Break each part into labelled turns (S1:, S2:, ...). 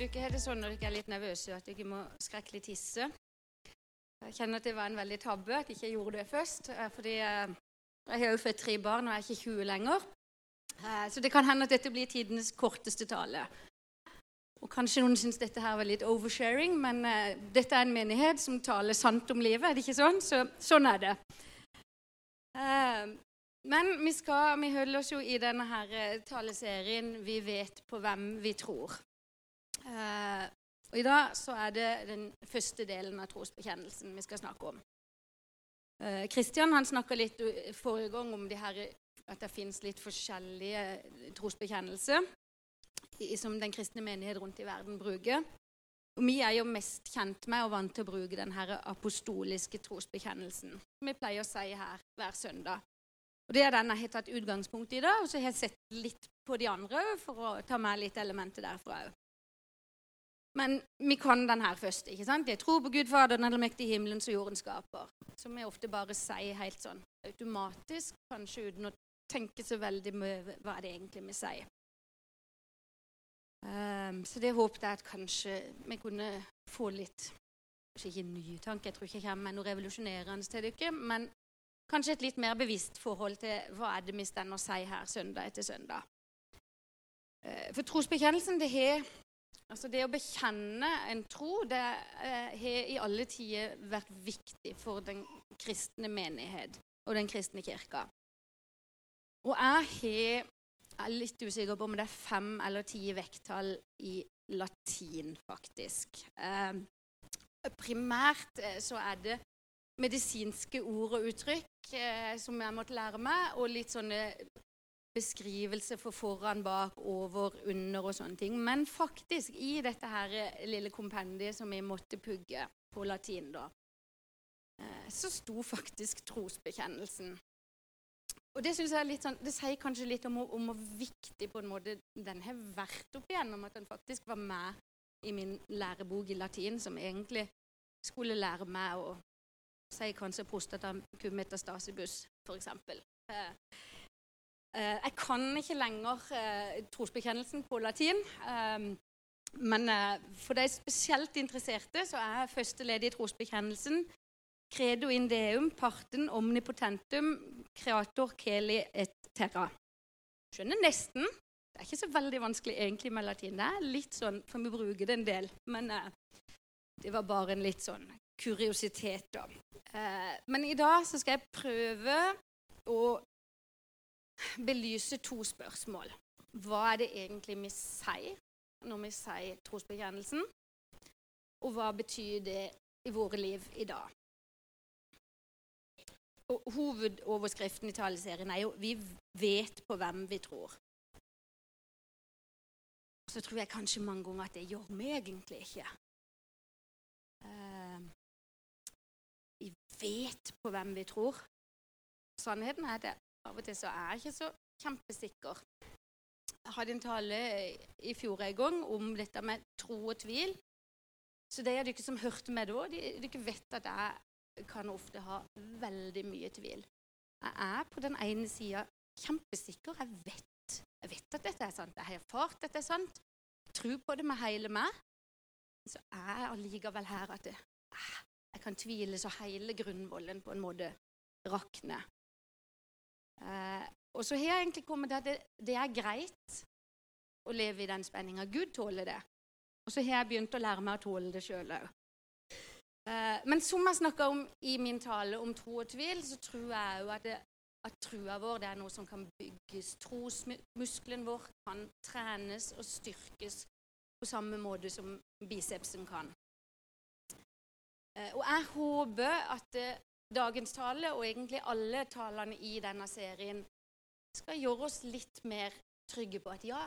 S1: du ikke har det sånn når du er litt nervøse at ikke må skrekkelig tisse. Jeg kjenner at det var en veldig tabbe at jeg ikke gjorde det først. eh, Fordi eh, jeg har jo født tre barn, og er ikke 20 lenger. Eh, Så det kan hende at dette blir tidenes korteste tale. Og Kanskje noen syns dette her var litt oversharing, men dette er en menighet som taler sant om livet. Er det ikke sånn? Så sånn er det. Men vi, skal, vi holder oss jo i denne her taleserien 'Vi vet på hvem vi tror'. Eh, og I dag så er det den første delen av trosbekjennelsen vi skal snakke om. Eh, Kristian han snakka litt forrige gang om det her, at det fins litt forskjellige trosbekjennelser som den kristne menighet rundt i verden bruker. Og Vi er jo mest kjent med og vant til å bruke den apostoliske trosbekjennelsen. Som vi pleier å si her hver søndag. Og Det er den jeg har tatt utgangspunkt i, da, og så har jeg sett litt på de andre for å ta med litt elementer derfra òg. Men vi kan den her først. ikke sant? Jeg tror på Gud Fader, den allmektige himmelen som jorden skaper. Som vi ofte bare sier helt sånn automatisk, kanskje uten å tenke så veldig mye hva det egentlig vi sier. Um, så det håpet jeg at kanskje vi kunne få litt Kanskje ikke nye tanker, jeg tror ikke jeg kommer med noe revolusjonerende til dere, men kanskje et litt mer bevisst forhold til hva er det vi står og sier her søndag etter søndag. Eh, For trosbekjennelsen, det har Altså Det å bekjenne en tro det eh, har i alle tider vært viktig for den kristne menighet og den kristne kirka. Og jeg har jeg er litt usikker på om det er fem eller ti vekttall i latin, faktisk. Eh, primært eh, så er det medisinske ord og uttrykk eh, som jeg måtte lære meg, og litt sånne beskrivelse for foran, bak, over, under og sånne ting. Men faktisk, i dette her lille kompendiet som vi måtte pugge på latin, da, eh, så sto faktisk trosbekjennelsen. Og det synes jeg er litt sånn, det sier kanskje litt om, om hvor viktig på en måte den har vært opp igjennom, at den faktisk var med i min lærebok i latin, som egentlig skulle lære meg å si kanskje prostatacum metastasibus, f.eks. Eh, jeg kan ikke lenger eh, trosbekjennelsen på latin. eh, men eh, for de spesielt interesserte så er første ledd i trosbekjennelsen credo in deum parten omnipotentum creator keli et terra. Skjønner nesten. Det er ikke så veldig vanskelig egentlig med latin. Det er litt sånn, for vi bruker det en del. Men det var bare en litt sånn kuriositet, da. Men i dag så skal jeg prøve å belyse to spørsmål. Hva er det egentlig vi sier når vi sier trosbekjennelsen? Og hva betyr det i våre liv i dag? Og hovedoverskriften i taleserien er jo 'Vi vet på hvem vi tror'. Så tror jeg kanskje mange ganger at det gjør vi egentlig ikke. Eh, vi vet på hvem vi tror. Sannheten er at av og til så er jeg ikke så kjempesikker. Jeg hadde en tale i fjor en gang om dette med tro og tvil. Så de av dere som hørte meg da, de, dere vet at jeg kan ofte ha veldig mye tvil. Jeg er på den ene sida kjempesikker. Jeg vet, jeg vet at dette er sant. Jeg har erfart at dette er sant. Jeg tror på det med hele meg. Så er jeg allikevel her at eh, jeg kan tvile så hele grunnvollen på en måte rakner. Eh, og så har jeg egentlig kommet til at det, det er greit å leve i den spenninga. Gud tåler det. Og så har jeg begynt å lære meg å tåle det sjøl òg. Eh, men som jeg snakka om i min tale om tro og tvil, så tror jeg jo at, det, at trua vår det er noe som kan bygges. Trosmuskelen vår kan trenes og styrkes på samme måte som bicepsen kan. Eh, og jeg håper at eh, dagens tale, og egentlig alle talene i denne serien, skal gjøre oss litt mer trygge på at ja,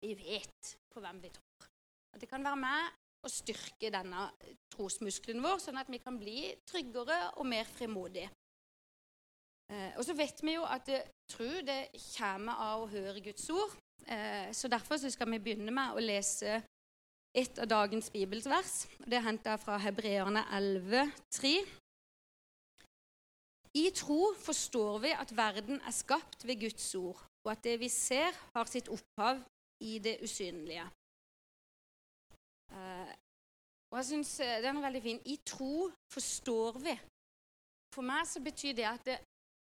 S1: vi vet på hvem vi tror. At det kan være med å styrke denne trosmuskelen vår, sånn at vi kan bli tryggere og mer frimodige. Eh, og så vet vi jo at det, tro det kommer av å høre Guds ord. Eh, så derfor så skal vi begynne med å lese et av dagens bibelsvers. Det er henta fra Hebreerne 11, 3. I tro forstår vi at verden er skapt ved Guds ord, og at det vi ser, har sitt opphav i det usynlige. Uh, og jeg synes uh, Den er veldig fin. I tro forstår vi. For meg så betyr det at det,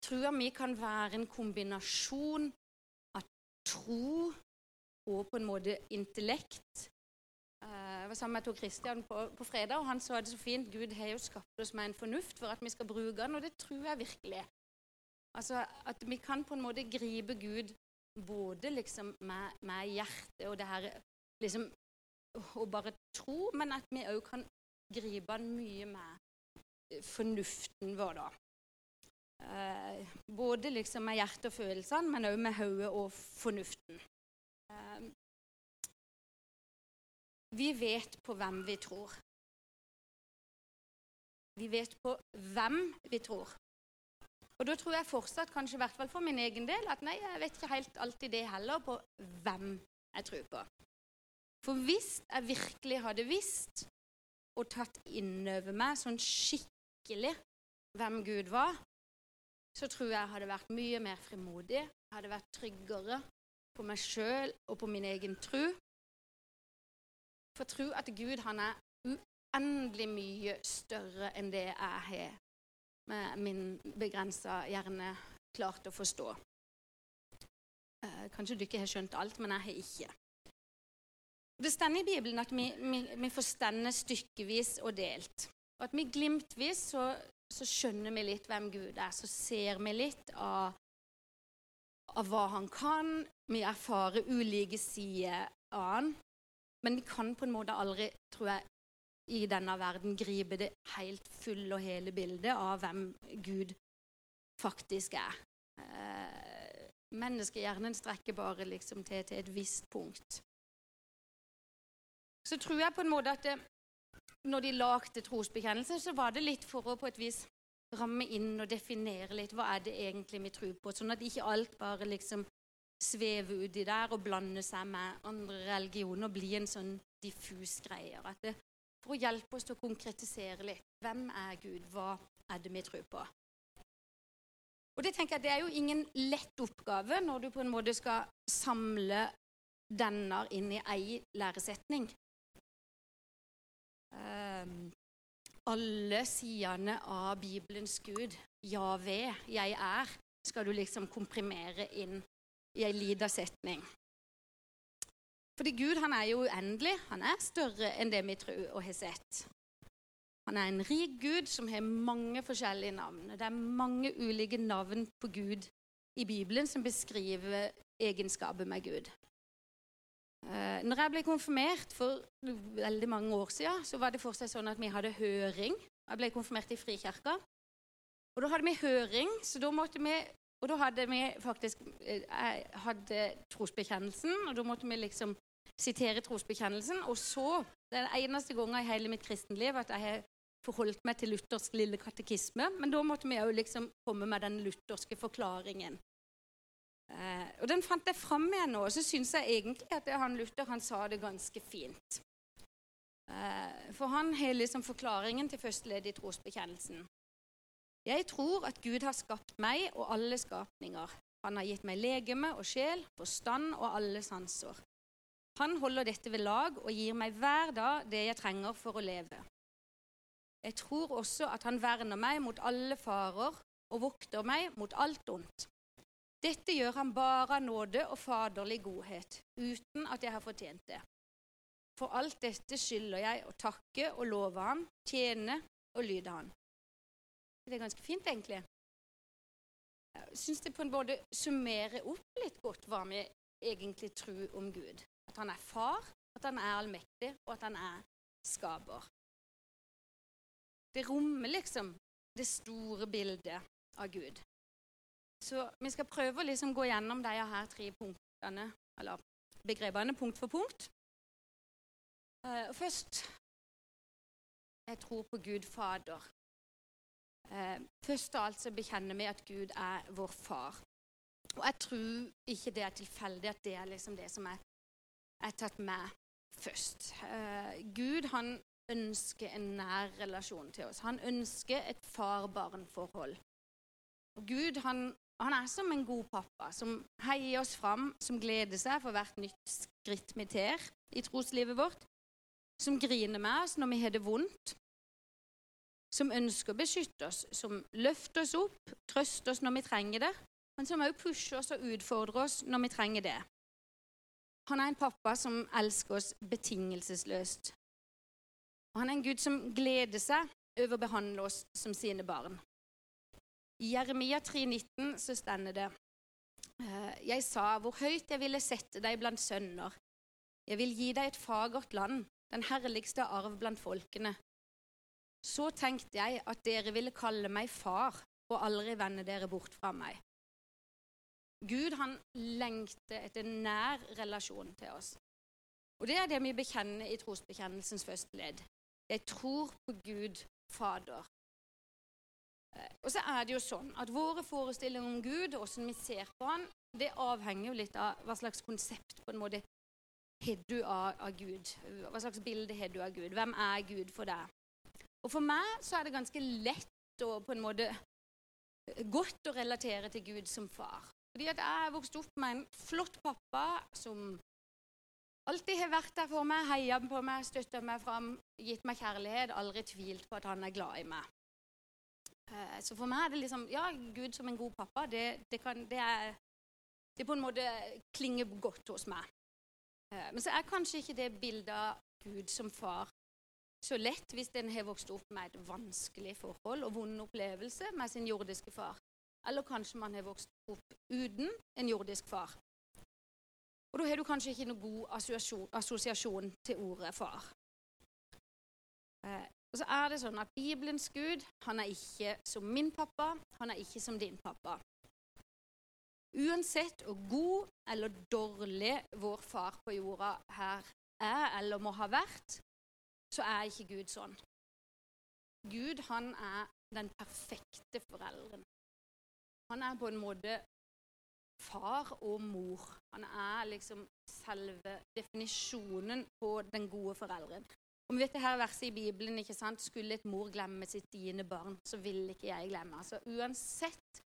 S1: trua mi kan være en kombinasjon av tro og på en måte intellekt. Uh, jeg var sammen med Tor Christian på, på, fredag, og han sa det så fint. Gud har jo skapt oss med en fornuft for at vi skal bruke den, og det tror jeg virkelig. Altså At vi kan på en måte gripe Gud både liksom med, med hjertet og det her liksom å bare tro, men at vi òg kan gripe han mye med fornuften vår, da. Eh, både liksom med hjertet og følelsene, men òg med hodet og fornuften. Eh, vi vet på hvem vi tror. Vi vet på hvem vi tror. Og da tror jeg fortsatt, kanskje i hvert fall for min egen del, at nei, jeg vet ikke helt alltid det heller, på hvem jeg tror på. For hvis jeg virkelig hadde visst og tatt innover meg sånn skikkelig hvem Gud var, så tror jeg hadde vært mye mer frimodig, hadde vært tryggere på meg sjøl og på min egen tro. For tro at Gud han er uendelig mye større enn det jeg har med min begrensa hjerne klart å forstå. Eh, kanskje du ikke har skjønt alt, men jeg har ikke. Det står i Bibelen at vi, vi, vi forstander stykkevis og delt. Og at vi glimtvis så, så, skjønner vi litt hvem Gud er. Så ser vi litt av, av hva han kan. Vi erfarer ulike sider av han. Men vi kan på en måte aldri, tror jeg, i denne verden gripe det helt fulle og hele bildet av hvem Gud faktisk er. Eh, menneskehjernen strekker bare liksom til, til, et visst punkt. Så tror jeg på en måte at det, når de lagde trosbekjennelsen, så var det litt for å på et vis ramme inn og definere litt hva er det egentlig vi tror på, sånn at ikke alt bare liksom svever uti der og blande seg med andre religioner og bli en sånn diffus greie. For å hjelpe oss til å konkretisere litt. Hvem er Gud? Hva er det vi tror på? Og Det tenker jeg det er jo ingen lett oppgave når du på en måte skal samle denne inn i ei læresetning. Um, alle sidene av Bibelens Gud, ja ved, jeg er, skal du liksom komprimere inn i ei lita setning. Fordi Gud han er jo uendelig. Han er større enn det vi tror og har sett. Han er en rik Gud som har mange forskjellige navn. Det er mange ulike navn på Gud i Bibelen som beskriver egenskaper med Gud. Eh, når jeg ble konfirmert for veldig mange år siden, så var det fortsatt sånn at vi hadde høring. Jeg ble konfirmert i Frikirka. Og da hadde vi høring, så da måtte vi og da hadde vi faktisk eh, Jeg hadde trosbekjennelsen, og da måtte vi liksom sitere trosbekjennelsen. Og så, den eneste gangen i hele mitt kristenliv at jeg har forholdt meg til luthersk lille katekisme. Men da måtte vi òg liksom komme med den lutherske forklaringen. Eh, og den fant jeg fram igjen nå, og så syns jeg egentlig at han Luther han sa det ganske fint. Eh, for han har liksom forklaringen til første ledd i trosbekjennelsen. Jeg tror at Gud har skapt meg og alle skapninger. Han har gitt meg legeme og sjel, forstand og alle sanser. Han holder dette ved lag og gir meg hver dag det jeg trenger for å leve. Jeg tror også at han verner meg mot alle farer og vokter meg mot alt ondt. Dette gjør han bare av nåde og faderlig godhet, uten at jeg har fortjent det. For alt dette skylder jeg å takke og love han, tjene og lyde han. Det er ganske fint, egentlig. Jeg syns det på en måte summerer opp litt godt hva vi egentlig tror om Gud. At han er far, at han er allmektig, og at han er skaper. Det rommer liksom det store bildet av Gud. Så vi skal prøve å liksom gå gjennom de her tre punktene, eller begrepene punkt for punkt. Uh, først jeg tror på Gud Fader. Uh, først av alt så bekjenner vi at Gud er vår far. Og jeg tror ikke det er tilfeldig at det er liksom det som er er tatt med først. Uh, Gud han ønsker en nær relasjon til oss. Han ønsker et far-barn-forhold. Gud han, han, er som en god pappa som heier oss fram, som gleder seg for hvert nytt skritt vi tar i troslivet vårt. som griner med oss når vi har det vondt, som ønsker å beskytte oss, som løfter oss opp, trøster oss når vi trenger det, men som også pusher oss og utfordrer oss når vi trenger det. Han er en pappa som elsker oss betingelsesløst. Og han er en Gud som gleder seg over å behandle oss som sine barn. I Jeremia 3,19 så stender det «Eh, Jeg sa hvor høyt jeg ville sette deg blant sønner. Jeg vil gi deg et fagert land, den herligste arv blant folkene. Så tenkte jeg at dere ville kalle meg far og aldri vende dere bort fra meg. Gud han lengter etter nær relasjon til oss. Og Det er det vi bekjenner i trosbekjennelsens første ledd. Jeg tror på Gud Fader. Eh, og så er det jo sånn at Våre forestillinger om Gud og hvordan vi ser på han, det avhenger jo litt av hva slags konsept på en måte har du av, av Gud. Hva slags bilde har du av Gud? Hvem er Gud for deg? Og For meg så er det ganske lett og på en måte godt å relatere til Gud som far. Fordi at jeg er vokst opp med en flott pappa som alltid har vært der for meg, heia på meg, støtta meg fram, gitt meg kjærlighet, aldri tvilt på at han er glad i meg. Eh, så for meg er det liksom Ja, Gud som en god pappa, det, det, kan, det er Det på en måte klinger godt hos meg. Eh, men så er kanskje ikke det bildet av Gud som far så lett hvis en har vokst opp med et vanskelig forhold og vond opplevelse med sin jordiske far. Eller kanskje man har vokst opp uten en jordisk far. Og da har du kanskje ikke noen god assosiasjon, til ordet far. Eh, og så er det sånn at Bibelens Gud han er ikke som min pappa, han er ikke som din pappa. Uansett hvor god eller dårlig vår far på jorda her er eller må ha vært, så er ikke Gud sånn. Gud han er den perfekte foreldren. Han er på en måte far og mor. Han er liksom selve definisjonen på den gode foreldren. Om vi vet det her verset i Bibelen ikke sant? Skulle et mor glemme sitt diende barn, så vil ikke jeg glemme. Altså Uansett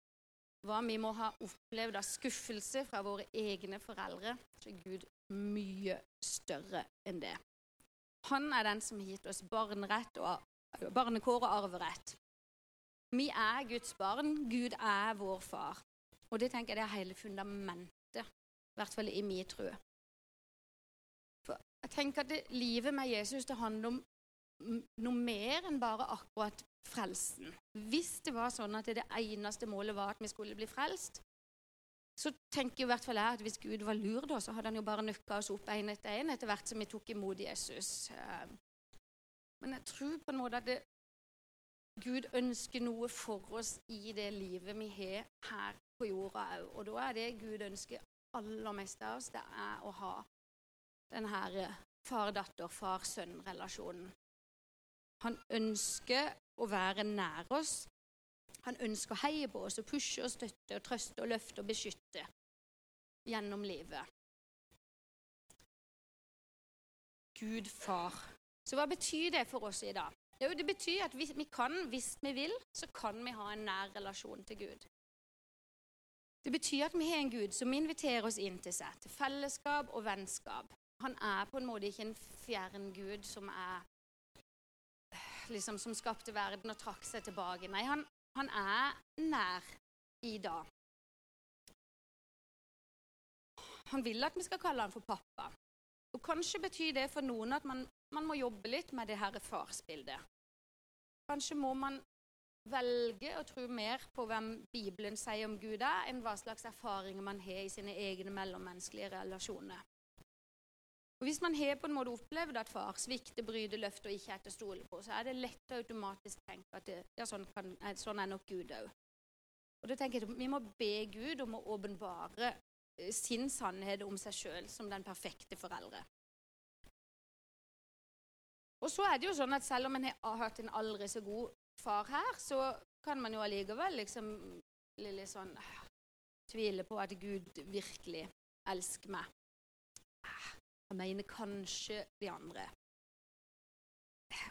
S1: hva vi må ha opplevd av skuffelse fra våre egne foreldre, så er Gud mye større enn det. Han er den som har gitt oss barnerett og, barnekår og arverett. Vi er Guds barn. Gud er vår far. Og det tenker jeg det er hele fundamentet, i hvert fall i min tro. For jeg tenker at det, livet med Jesus det handler om noe mer enn bare akkurat frelsen. Hvis det var sånn at det, eneste målet var at vi skulle bli frelst, så tenker i hvert fall jeg at hvis Gud var lur, da, så hadde han jo bare nøkka oss opp én etter én etter hvert som vi tok imot Jesus. Eh, men jeg tror på en måte at det, Gud ønsker noe for oss i det livet vi har her på jorda òg. Og da er det Gud ønsker aller mest av oss, det er å ha den her far-datter, far-sønn-relasjonen. Han ønsker å være nær oss. Han ønsker å heie på oss og pushe og støtte og trøste og løfte og beskytte gjennom livet. Gud far. Så hva betyr det for oss i dag? Jo, det betyr at vi, kan, hvis vi vil, så kan vi ha en nær relasjon til Gud. Det betyr at vi har en Gud som inviterer oss inn til seg, til fellesskap og vennskap. Han er på en måte ikke en fjern Gud som er liksom som skapte verden og trakk seg tilbake. Nei, han, han er nær i dag. Han vil at vi skal kalle han for pappa. Og Kanskje betyr det for noen at man man må jobbe litt med det her farsbildet. Kanskje må man velge å tro mer på hvem Bibelen sier om Gud er, enn hva slags erfaringer man har i sine egne mellommenneskelige relasjoner. Og Hvis man har på en måte opplevd at far svikter, bryter løfter og ikke er til å stole på, så er det lett å automatisk tenke at det, ja, sånn, kan, eh, sånn, er nok Gud òg. Og da tenker jeg at Vi må be Gud om å åpenbare eh, sin sannhet om seg sjøl som den perfekte foreldre. Og så er det jo sånn at selv om en har hatt en aldri så god far her, så kan man jo allikevel liksom litt sånn Tvile på at Gud virkelig elsker meg. Jeg mener kanskje de andre.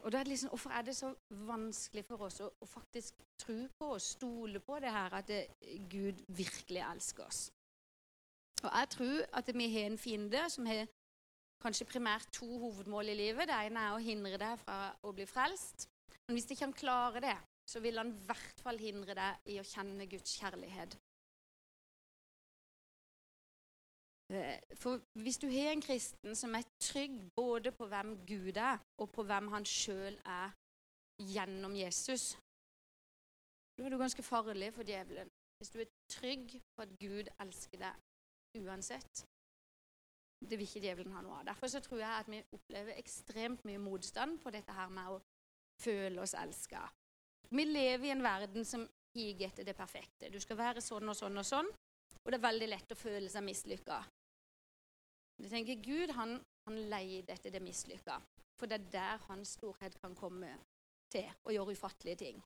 S1: Og da er det liksom, Hvorfor er det så vanskelig for oss å, å faktisk tro på og stole på det her at det, Gud virkelig elsker oss? Og Jeg tror at vi har en fiende som har kanskje primært to hovedmål i livet. Det ene er å hindre deg fra å bli frelst. Men hvis ikke han klarer det, så vil han i hvert fall hindre deg i å kjenne Guds kjærlighet. For hvis du har en kristen som er trygg både på hvem Gud er, og på hvem han sjøl er gjennom Jesus, da er du ganske farlig for djevelen. Hvis du er trygg på at Gud elsker deg uansett, det vil ikke djevelen ha noe av. Derfor så tror jeg at vi opplever ekstremt mye motstand på dette her med å føle oss elska. Vi lever i en verden som higer etter det perfekte. Du skal være sånn og sånn og sånn, og det er veldig lett å føle seg mislykka. Du tenker Gud han, han leide etter det mislykka, for det er der hans storhet kan komme til å gjøre ufattelige ting.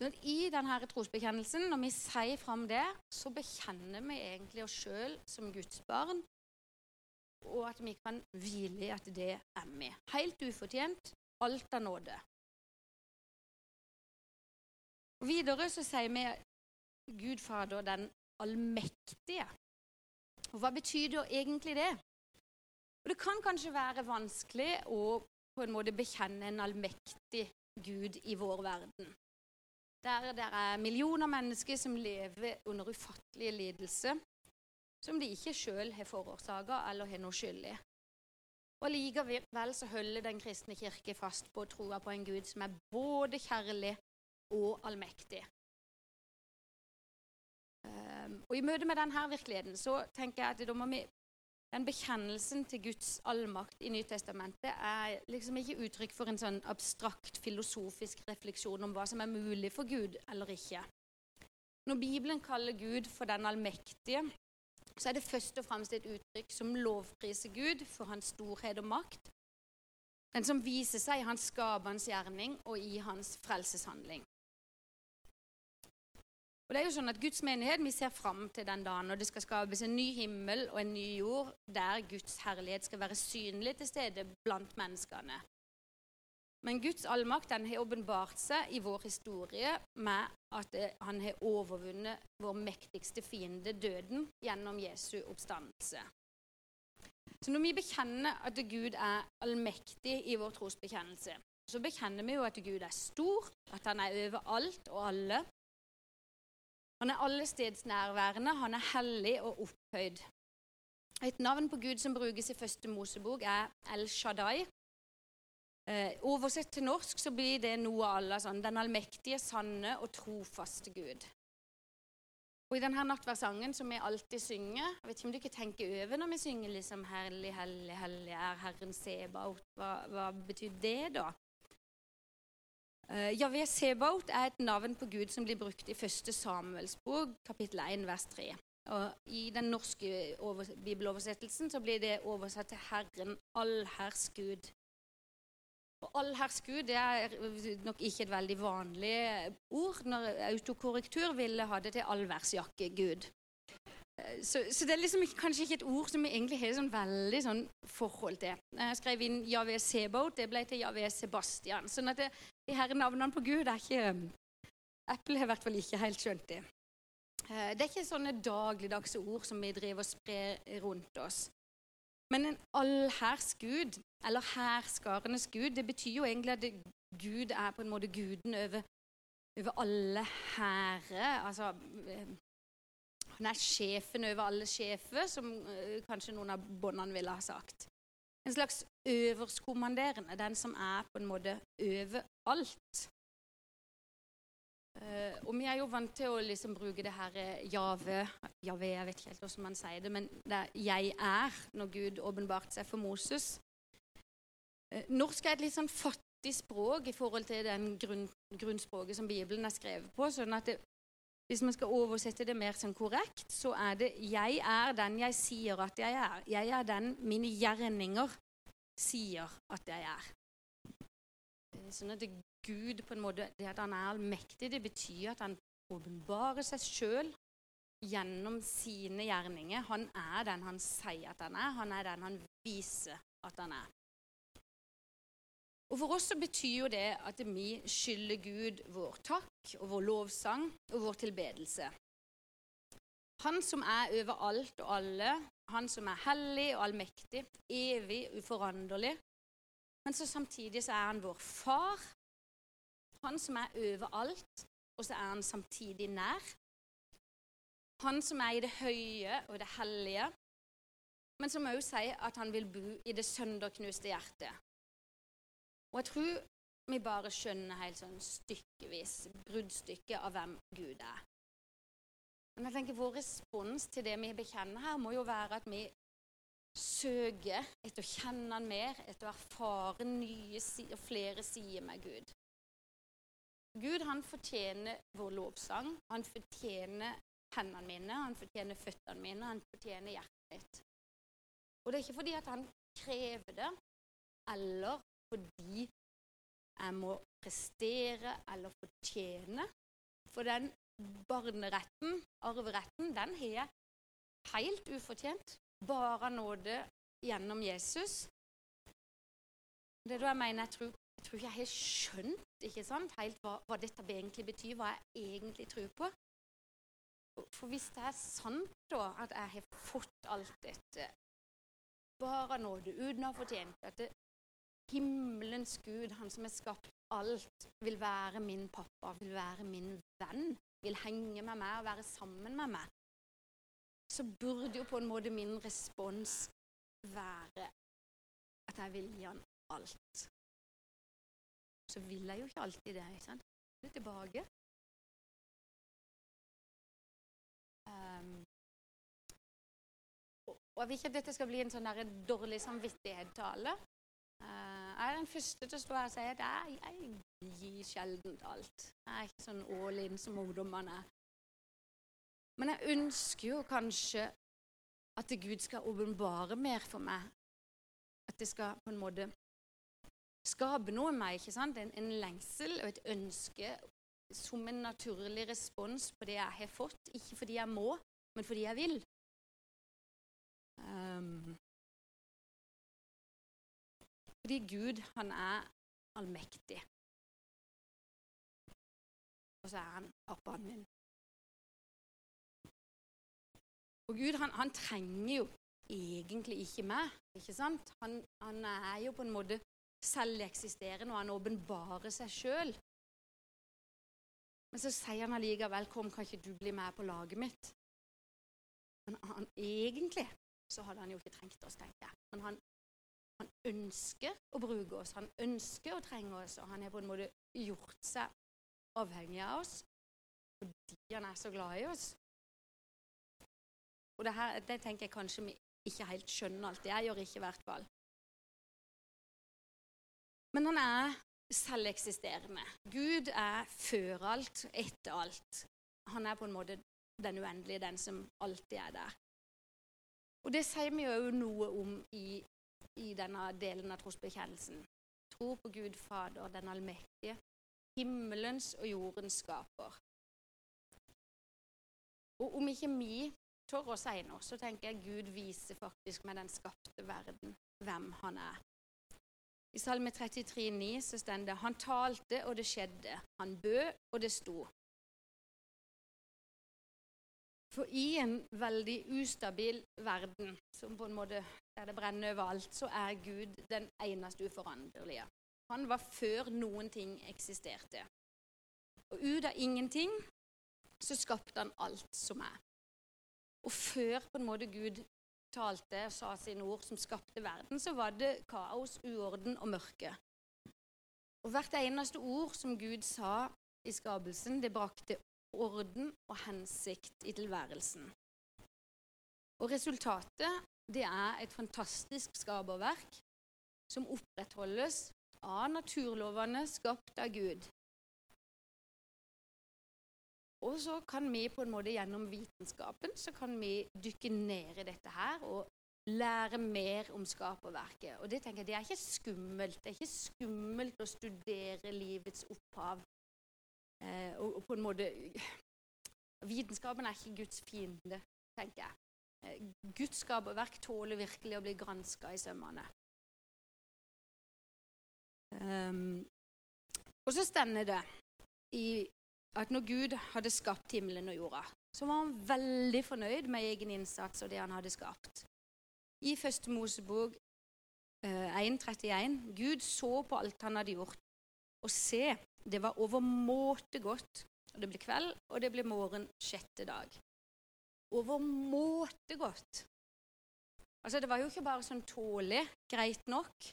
S1: Så I denne trosbekjennelsen, når vi sier fram det, så bekjenner vi egentlig oss sjøl som Guds barn, og at vi kan hvile i at det er vi. Helt ufortjent, alt av nåde. Og Videre så sier vi Gud Fader den allmektige. Og Hva betyr da egentlig det? Og Det kan kanskje være vanskelig å på en måte bekjenne en allmektig Gud i vår verden der det er millioner mennesker som lever under ufattelige lidelser som de ikke sjøl har forårsaka eller har noe skyld i. Og Likevel så holder Den kristne kirke fast på troa på en Gud som er både kjærlig og allmektig. Um, og I møte med denne virkeligheten så tenker jeg at da må vi den bekjennelsen til Guds allmakt i Nytestamentet er liksom ikke uttrykk for en sånn abstrakt filosofisk refleksjon om hva som er mulig for Gud eller ikke. Når Bibelen kaller Gud for den allmektige, så er det først og fremst et uttrykk som lovpriser Gud for hans storhet og makt, den som viser seg i hans skapende gjerning og i hans frelseshandling. Og det er jo sånn at Guds menighet, Vi ser fram til den dagen når det skal skapes en ny himmel og en ny jord, der Guds herlighet skal være synlig til stede blant menneskene. Men Guds allmakt den har åpenbart seg i vår historie med at han har overvunnet vår mektigste fiende, døden, gjennom Jesu oppstandelse. Så når vi bekjenner at Gud er allmektig i vår trosbekjennelse, så bekjenner vi jo at Gud er stor, at han er over alt og alle, han er allestedsnærværende, han er hellig og opphøyd. Et navn på Gud som brukes i første Mosebok, er El Shaddai. Eh, oversett til norsk så blir det noe av alle sånn Den allmektige, sanne og trofaste Gud. Og I denne nattverdssangen som vi alltid synger Jeg vet ikke om du ikke tenker over når vi synger liksom 'Herlig, hellig, hellig er Herren Sebaot'. Hva, hva betyr det, da? Uh, Javé Sebaot er et navn på Gud som blir brukt i første Samuels bok, kapittel 1, vers 3. Og I den norske bibeloversettelsen så blir det oversatt til Herren allherrs Gud. Og allherrs er nok ikke et veldig vanlig ord når autokorrektur ville ha det til allværsjakke Gud. Eh, så, så, det er liksom kanskje ikke et ord som vi egentlig har sånn veldig sånn forhold til. Jeg skrev inn Javé Sebaot, det ble til Javé Sebastian. sånn at det, de her navnene på Gud er ikke Apple har i hvert fall ikke helt skjønt det. Eh, det er ikke sånne dagligdagse ord som vi driver og sprer rundt oss. Men en allhærs Gud, eller herskarenes Gud, det betyr jo egentlig at Gud er på en måte guden over, over alle hærer. Altså eh, han er sjefen over alle sjefer, som uh, kanskje noen av båndene ville ha sagt. En slags øverstkommanderende, den som er på en måte overalt. Uh, og vi er jo vant til å liksom bruke det her eh, jave Jave, jeg vet ikke helt hvordan man sier det, men det er 'jeg er' når Gud åpenbarte seg for Moses. Uh, norsk er et litt sånn fattig språk i forhold til den grunn, grunnspråket som Bibelen er skrevet på. sånn at det, hvis man skal oversette det mer sånn korrekt, så er det 'jeg er den jeg sier at jeg er'. Jeg er den mine gjerninger sier at jeg er. Sånn at Gud på en måte, Det at han er allmektig, det betyr at han åpenbarer seg sjøl gjennom sine gjerninger. Han er den han sier at han er. Han er den han viser at han er. Og For oss så betyr jo det at vi skylder Gud vår takk og vår lovsang og vår tilbedelse. Han som er over alt og alle, han som er hellig og allmektig, evig, uforanderlig. Men så samtidig så er han vår far, han som er over alt, og så er han samtidig nær. Han som er i det høye og det hellige, men som òg sier at han vil bo i det sønderknuste hjertet. Og jeg tror vi bare skjønner helt sånn stykkevis, bruddstykket av hvem Gud er. Men jeg tenker vår respons til det vi bekjenner her, må jo være at vi søker etter å kjenne han mer, etter å erfare nye og flere sider med Gud. Gud han fortjener vår lovsang. Han fortjener hendene mine, han fortjener føttene mine, han fortjener hjertet mitt. Og det er ikke fordi at han krever det, eller fordi jeg må prestere eller fortjene. For den barneretten, arveretten, den har jeg helt ufortjent. Bare nåde gjennom Jesus. Det er da jeg mener jeg tror jeg tror jeg har skjønt ikke sant, helt hva, hva, dette egentlig betyr, hva jeg egentlig tror på. For hvis det er sant da, at jeg har fått alt dette bare nåde, uten å ha fortjent at himmelens Gud, han som har skapt alt, vil være min pappa, vil være min venn, vil henge med meg og være sammen med meg, så burde jo på en måte min respons være at jeg vil gi han alt så vil jeg jo ikke alltid det. ikke sant? Litt tilbake. Um, og jeg vil ikke at dette skal bli en sånn dårlig samvittighet-tale. Uh, jeg er den første til å stå her og si at jeg, jeg gir sjelden alt. Jeg er ikke sånn all in som ungdommene. Men jeg ønsker jo kanskje at Gud skal åpenbare mer for meg. At det skal på en måte skape noe i meg. ikke sant? En, en, lengsel og et ønske som en naturlig respons på det jeg har fått. Ikke fordi jeg må, men fordi jeg vil. Um, fordi Gud, han er allmektig. Og så er han pappaen min. Og Gud, han, han trenger jo egentlig ikke meg. ikke sant? Han, han, er jo på en måte selveksisterende, og han åpenbarer seg sjøl. Men så sier han allikevel 'Kom, kan ikke du bli med på laget mitt?' Men han, egentlig så hadde han jo ikke trengt oss, tenker jeg. Men han, han ønsker å bruke oss, han ønsker å trenge oss, og han har på en måte gjort seg avhengig av oss fordi han er så glad i oss. Og det, her, det tenker jeg kanskje vi ikke helt skjønner alt. Jeg gjør ikke i hvert fall. Men han er selveksisterende. Gud er før alt, etter alt. Han er på en måte den uendelige, den som alltid er der. Og det sier vi jo noe om i, i denne delen av trosbekjennelsen. Tro på Gud Fader, den allmektige, himmelens og jordens skaper. Og om ikke vi tør å si noe, så tenker jeg Gud viser faktisk med den skapte verden hvem han er. I Salme 33, 9 så står det Han talte, og det skjedde. Han bød, og det sto. For i en veldig ustabil verden, som på en måte der det brenner overalt, så er Gud den eneste uforanderlige. Han var før noen ting eksisterte. Og ut av ingenting så skapte han alt som er. Og før på en måte Gud talte og sa sine ord som skapte verden, så var det kaos, uorden og mørke. Og hvert eneste ord som Gud sa i skapelsen, det brakte orden og hensikt i tilværelsen. Og resultatet, det er et fantastisk skaperverk som opprettholdes av naturlovene skapt av Gud. Og så kan vi på en måte gjennom vitenskapen så kan vi dykke ned i dette her og lære mer om skaperverket. Og det tenker jeg, det er ikke skummelt. Det er ikke skummelt å studere livets opphav. Eh, og, og, på en måte Vitenskapen er ikke Guds fiende, tenker jeg. Eh, Guds skaperverk tåler virkelig å bli granska i sømmene. Um, og så stender det i at når Gud hadde skapt himmelen og jorda, så var han veldig fornøyd med egen innsats og det han hadde skapt. I første Mosebok eh, 1.31 Gud så på alt han hadde gjort, og se, det var overmåte godt. Og det ble kveld, og det ble morgen sjette dag. Overmåte godt. Altså, Det var jo ikke bare sånn tålelig, greit nok.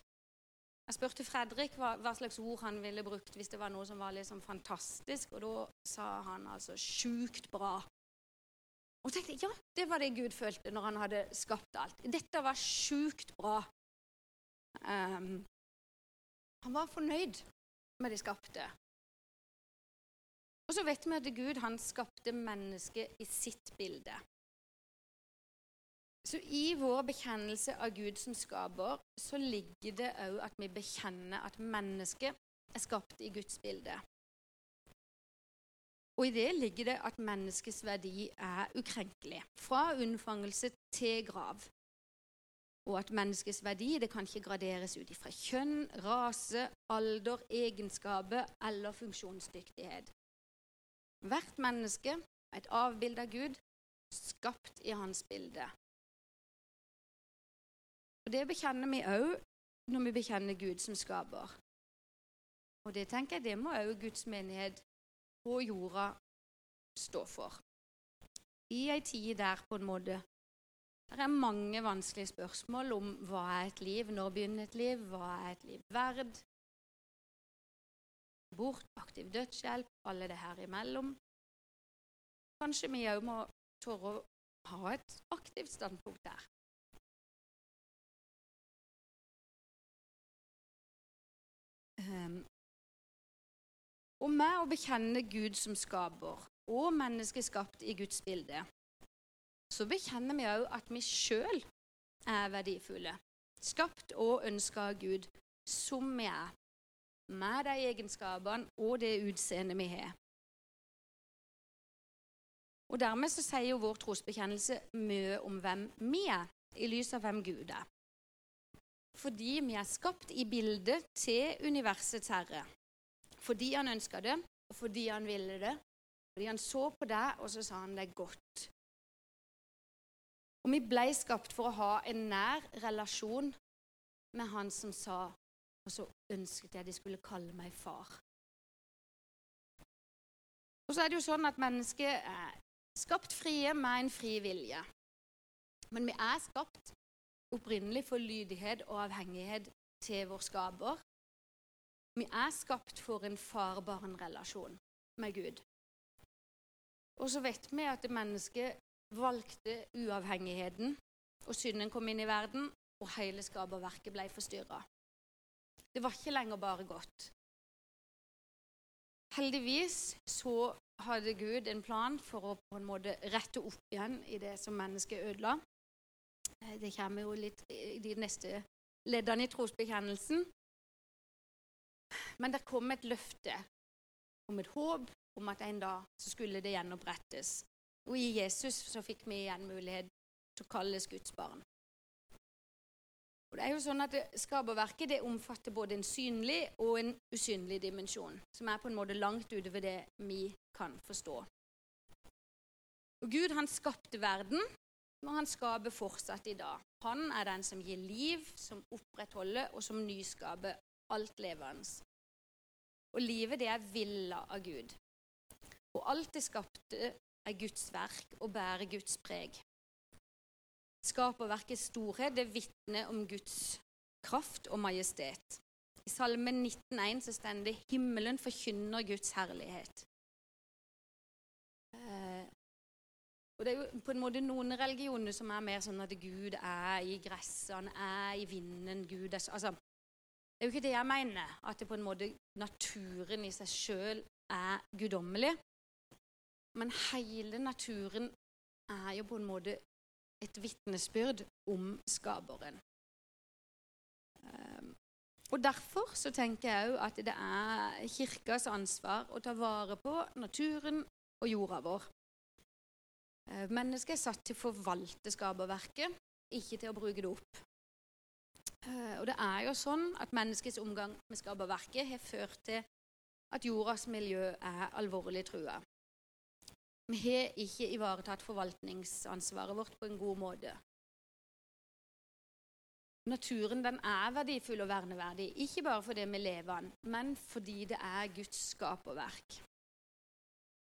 S1: Jeg spurte Fredrik hva, hva, slags ord han ville brukt hvis det var noe som var liksom fantastisk, og da sa han altså 'sjukt bra'. Og tenkte ja, det var det Gud følte når han hadde skapt alt. Dette var sjukt bra. Um, han var fornøyd med de skapte. Og så vet vi at Gud han skapte mennesket i sitt bilde. Så i vår bekjennelse av Gud som skaper, så ligger det òg at vi bekjenner at mennesket er skapt i Guds bilde. Og i det ligger det at menneskets verdi er ukrenkelig, fra unnfangelse til grav. Og at menneskets verdi det kan ikke graderes ut ifra kjønn, rase, alder, egenskaper eller funksjonsdyktighet. Hvert menneske er et avbilde av Gud, skapt i hans bilde. Og Det bekjenner vi òg når vi bekjenner Gud som skaper. Og det tenker jeg det må òg Guds menighet på jorda stå for. I ei tid der på en måte det er mange vanskelige spørsmål om hva er et liv, når begynner et liv, hva er et liv verd? Bort, aktiv dødshjelp, alle det her imellom. Kanskje vi òg må tørre å ha et aktivt standpunkt der. Um, og med å bekjenne Gud som skaper og mennesket skapt i Guds bilde, så bekjenner vi òg at vi sjøl er verdifulle, skapt og ønska av Gud som vi er, med de egenskapene og det utseendet vi har. Og Dermed så sier jo vår trosbekjennelse mye om hvem vi er, i lys av hvem Gud er fordi vi er skapt i bildet til universets herre. Fordi han ønska det, og fordi han ville det. Fordi han så på det, og så sa han det er godt. Og vi ble skapt for å ha en nær relasjon med han som sa Og så ønsket jeg de skulle kalle meg far. Og så er det jo sånn at mennesket er skapt frie med en fri vilje. Men vi er skapt opprinnelig for lydighet og avhengighet til vår skaper. Vi er skapt for en far-barn-relasjon med Gud. Og så vet vi at mennesket valgte uavhengigheten, og synden kom inn i verden, og hele skaperverket ble forstyrra. Det var ikke lenger bare godt. Heldigvis så hadde Gud en plan for å på en måte rette opp igjen i det som mennesket ødela. Eh, det kommer jo litt i de neste leddene i trosbekjennelsen. Men det kom et løfte om et håp om at en dag så skulle det gjenopprettes. Og i Jesus så fikk vi igjen mulighet til å kalles Guds barn. Og det er jo sånn at Skaperverket det omfatter både en synlig og en usynlig dimensjon, som er på en måte langt utover det vi kan forstå. Og Gud han skapte verden og han skaper fortsatt i dag. Han er den som gir liv, som opprettholder og som nyskaper alt levende. Og livet, det er villa av Gud. Og alt det skapte, er Guds verk og bærer Guds preg. Skaperverkets storhet det vitner om Guds kraft og majestet. I Salme 19,1 så står det 'Himmelen forkynner Guds herlighet'. Og det er jo på en måte noen religioner som er mer sånn at Gud er i gresset, han er i vinden Gud er, altså, Det er jo ikke det jeg mener, at det på en måte naturen i seg sjøl er guddommelig. Men hele naturen er jo på en måte et vitnesbyrd om skaperen. Um, og Derfor så tenker jeg òg at det er kirkas ansvar å ta vare på naturen og jorda vår. Eh, mennesket er satt til å forvalte skaperverket, ikke til å bruke det opp. Eh, og det er jo sånn at menneskets omgang med skaperverket har ført til at jordas miljø er alvorlig trua. Vi har ikke ivaretatt forvaltningsansvaret vårt på en god måte. Naturen den er verdifull og verneverdig, ikke bare fordi vi lever den, men fordi det er Guds skaperverk.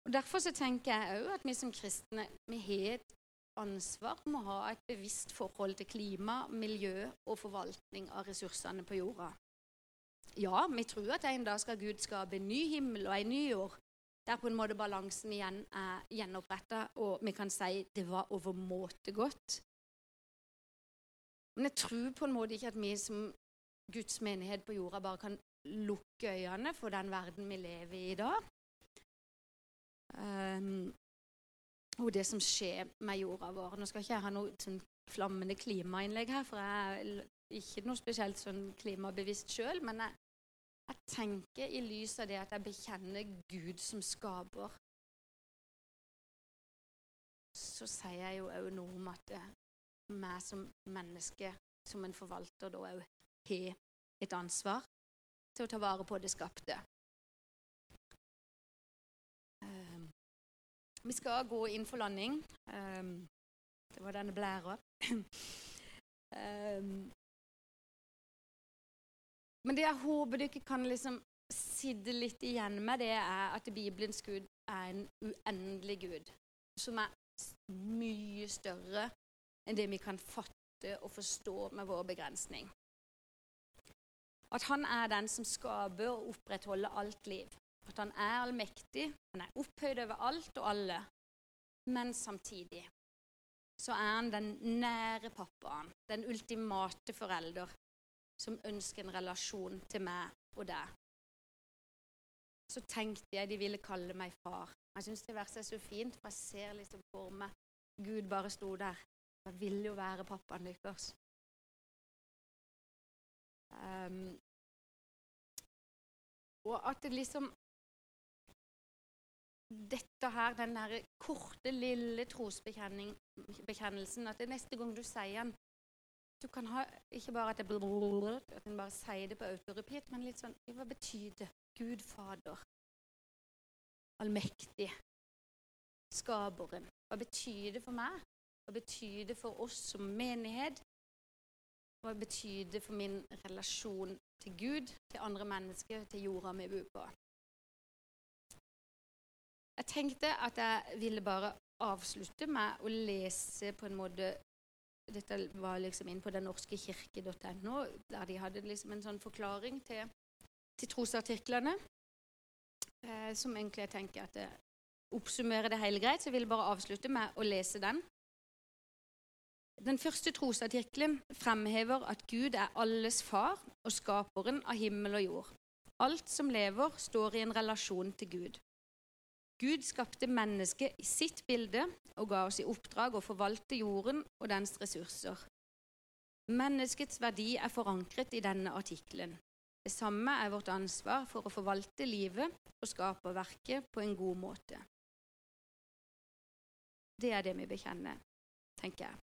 S1: Og Derfor så tenker jeg òg at vi som kristne vi har et ansvar om å ha et bevisst forhold til klima, miljø og forvaltning av ressursene på jorda. Ja, vi tror at en dag skal Gud skape en ny himmel og en ny jord, der på en måte balansen igjen er gjenoppretta, og vi kan si det var overmåte godt. Men jeg tror på en måte ikke at vi som Guds menighet på jorda bare kan lukke øynene for den verden vi lever i i dag. Um, og det som skjer med jorda vår. Nå skal ikke jeg ha noe sånn flammende klimainnlegg her, for jeg er ikke noe spesielt sånn klimabevisst sjøl. Men jeg, jeg, tenker i lys av det at jeg bekjenner Gud som skaper, så sier jeg jo òg noe om at meg som menneske, som en forvalter, da òg har et ansvar til å ta vare på det skapte. Um, vi skal gå inn for landing. Um, det var denne blæra. um, men det jeg håper dere kan liksom sitte litt igjen med, det er at Bibelens Gud er en uendelig Gud. Som er mye større enn det vi kan fatte og forstå med vår begrensning. At han er den som skaper og opprettholder alt liv. At han er allmektig, han er opphøyd over alt og alle. Men samtidig så er han den nære pappaen, den ultimate forelder, som ønsker en relasjon til meg og deg. Så tenkte jeg de ville kalle meg far. Jeg syns det verset er så fint, for jeg ser liksom for meg Gud bare sto der jeg vil jo være pappaen deres. Um, og at det liksom Dette her, den der korte, lille trosbekjennelsen At det neste gang du sier den Du kan ha ikke bare at blir at en bare sier det på autorepeat, men litt sånn Hva betyr det? Gud Fader. Allmektig. Skaperen. Hva betyr det for meg? Hva betyr det for oss som menighet? Hva betyr det for min relasjon til Gud, til andre mennesker, til jorda vi bor på? Jeg tenkte at jeg ville bare avslutte med å lese på en måte Dette var liksom inn på den norske kirke.no, der de hadde liksom en sånn forklaring til, til trosartiklene, eh, som egentlig jeg tenker at det oppsummerer det hele greit. Så jeg vil bare avslutte med å lese den. Den første trosartikkelen fremhever at Gud er alles far og skaperen av himmel og jord. Alt som lever, står i en relasjon til Gud. Gud skapte mennesket i sitt bilde og ga oss i oppdrag å forvalte jorden og dens ressurser. Menneskets verdi er forankret i denne artikkelen. Det samme er vårt ansvar for å forvalte livet og skaperverket på en god måte. Det er det vi bekjenner, tenker jeg.